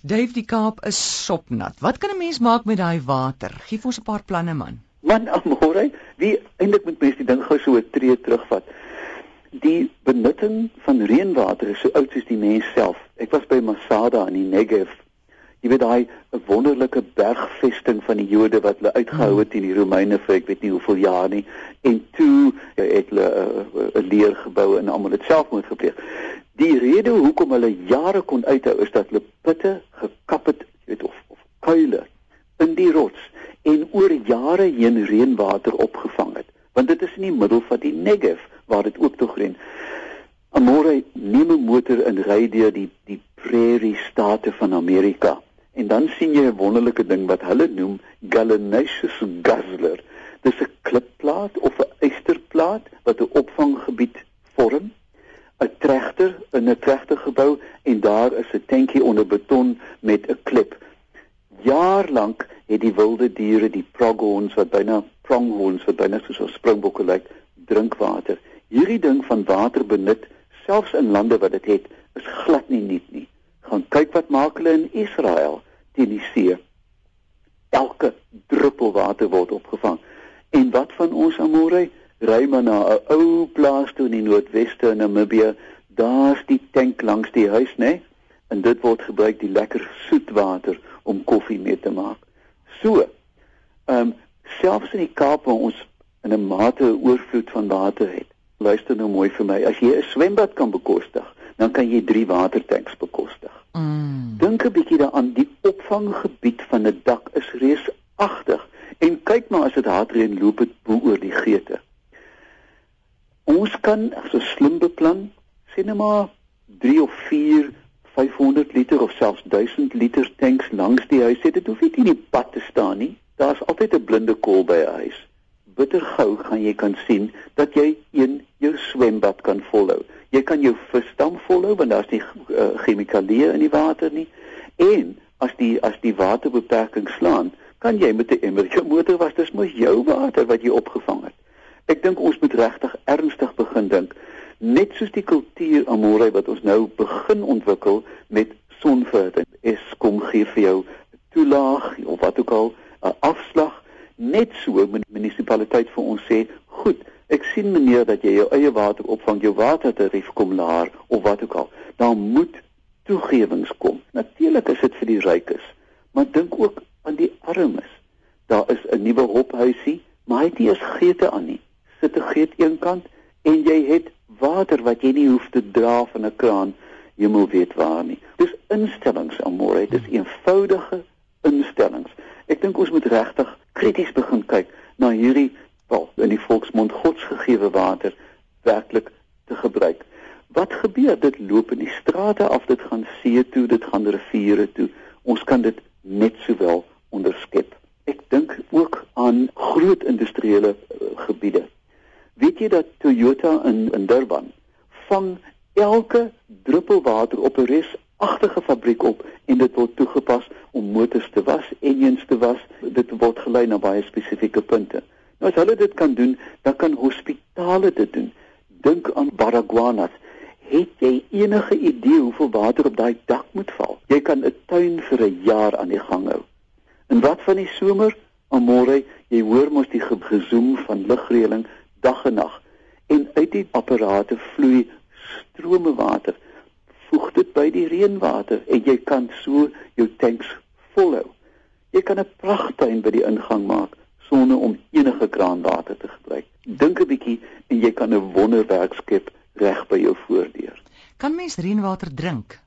Dave die Kaap is sopnat. Wat kan 'n mens maak met daai water? Gee ons 'n paar planne man. Man, amore, wie eintlik moet mens die ding gou so 'n tree terugvat. Die benutting van reënwater is so oud soos die mens self. Ek was by Masada in die Negev. Jy weet daai wonderlike bergvesting van die Jode wat hulle uitgehou het teen die Romeine vir ek weet nie hoeveel jaar nie. En toe het hulle 'n uh, uh, leergeboue en almal dit selfmoord gepleeg. Die rede hoekom hulle jare kon uithou is dat hulle putte gekap het, weet of of kuile in die rots en oor jare heen reënwater opgevang het. Want dit is in die middel van die Negev waar dit ook tog reën. Amore neem 'n motor en ry deur die die prairie state van Amerika en dan sien jy 'n wonderlike ding wat hulle noem gallinaceous guzzler. Dis 'n klipplaat of 1980 gebou en daar is 'n tentjie onder beton met 'n klip. Jaarlank het die wilde diere, die proghorns wat byna pronghorns wat byna soos springbokke lyk, drinkwater. Hierdie ding van water benut, selfs in lande wat dit het, is glad nie nuut nie. Gaan kyk wat maak hulle in Israel teen die see. Elke druppel water word opgevang. En wat van ons Amorei? ry maar na 'n ou plaas toe in die noordweste in Namibië Daar's die tank langs die huis, né? Nee? En dit word gebruik die lekker soet water om koffie mee te maak. So, ehm um, selfs in die Kaap waar ons in 'n mate oorvloed van water het. Luister nou mooi vir my. As jy 'n swembad kan bekostig, dan kan jy 3 watertanks bekostig. Mm. Dink 'n bietjie daaraan, die opvanggebied van 'n dak is reusagtig. En kyk maar as dit hard reën loop dit bo oor die geete. Ons kan 'n beplan sê net maar 3 of 4 500 liter of selfs 1000 liter tanks langs die huis het. Dit hoef nie in die pad te staan nie. Daar's altyd 'n blinde kol by 'n huis. Bitter gou gaan jy kan sien dat jy een jou swembad kan volhou. Jy kan jou visdam volhou want daar's nie uh, chemikalieë in die water nie. En as die as die waterbeperking slaan, kan jy met 'n emmer jou motor was, dis mos jou water wat jy opgevang het. Ek dink ons moet regtig ernstig begin dink. Net soos die kultuur amore wat ons nou begin ontwikkel met sonverhitting. Eskom gee vir jou toelaag of wat ook al 'n afslag. Net so moet die munisipaliteit vir ons sê, "Goed, ek sien meneer dat jy jou eie water opvang, jou watertarief kom laer of wat ook al." Dan moet toegewings kom. Natuurlik is dit vir die rykes, maar dink ook aan die armes. Daar is 'n nuwe hophuisie, maar hy het nie eens geete aan nie sit 'n geet eenkant en jy het water wat jy nie hoef te dra van 'n kraan hemel weet waar nie. Dis instellings amore, dis eenvoudige instellings. Ek dink ons moet regtig krities begin kyk na hierdie wel in die volksmond godsgegewe water werklik te gebruik. Wat gebeur? Dit loop in die strate af, dit gaan see toe, dit gaan riviere toe. Ons kan dit net sowel onderskep. Ek dink ook aan groot industriële uh, gebiede Weet jy dat Toyota in in Durban vang elke druppel water op 'n resagtige fabriek op en dit word toegepas om motors te was, engines te was. Dit word gelei na baie spesifieke punte. Nou as hulle dit kan doen, dan kan hospitale dit doen. Dink aan Baragwanath. Het jy enige idee hoeveel water op daai dak moet val? Jy kan 'n tuin vir 'n jaar aan die gang hou. En wat van die somer? Amore, jy hoor mos die gezoem van lugreëling dag en nag. En uit die apparate vloei strome water. Voeg dit by die reënwater en jy kan so jou tanks volhou. Jy kan 'n pragtuin by die ingang maak sonder om enige kraanwater te gebruik. Dink 'n bietjie en jy kan 'n wonderwerk skep reg by jou voordeur. Kan mens reënwater drink?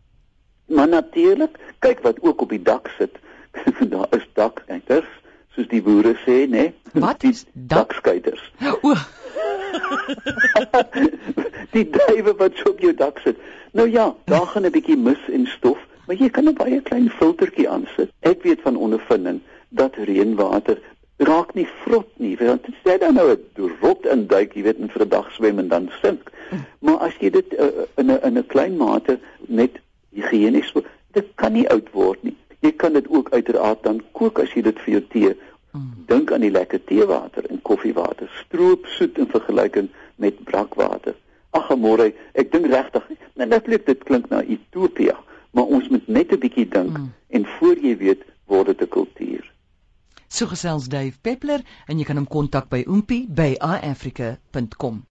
Maar natuurlik kyk wat ook op die dak sit. Daar is dakkers soos die boere sê nê wat? Is dak? dakskuiters o die duwe wat so op jou dak sit. Nou ja, daar gaan 'n bietjie mis en stof, maar jy kan 'n baie klein filtertjie aansit. Ek weet van ondervinding dat reënwater raak nie vrot nie, want dit sê dan nou 'n rot in duik, jy weet, en vir 'n dag swem en dan sink. Maar as jy dit uh, in 'n in 'n klein mate net higienies, dit kan nie oud word nie. Jy kan dit ook uiteraard dan kook as jy dit vir jou tee Mm. Dink aan die lekker teewater en koffiewater, stroop soet in vergelyking met brakwater. Ag môre, ek dink regtig, nou natuurlik dit klink na Ethiopië, maar ons moet net 'n bietjie dink mm. en voor jy weet word dit 'n kultuur. So gesels Dave Peppler en jy kan hom kontak by oompie by iafrica.com.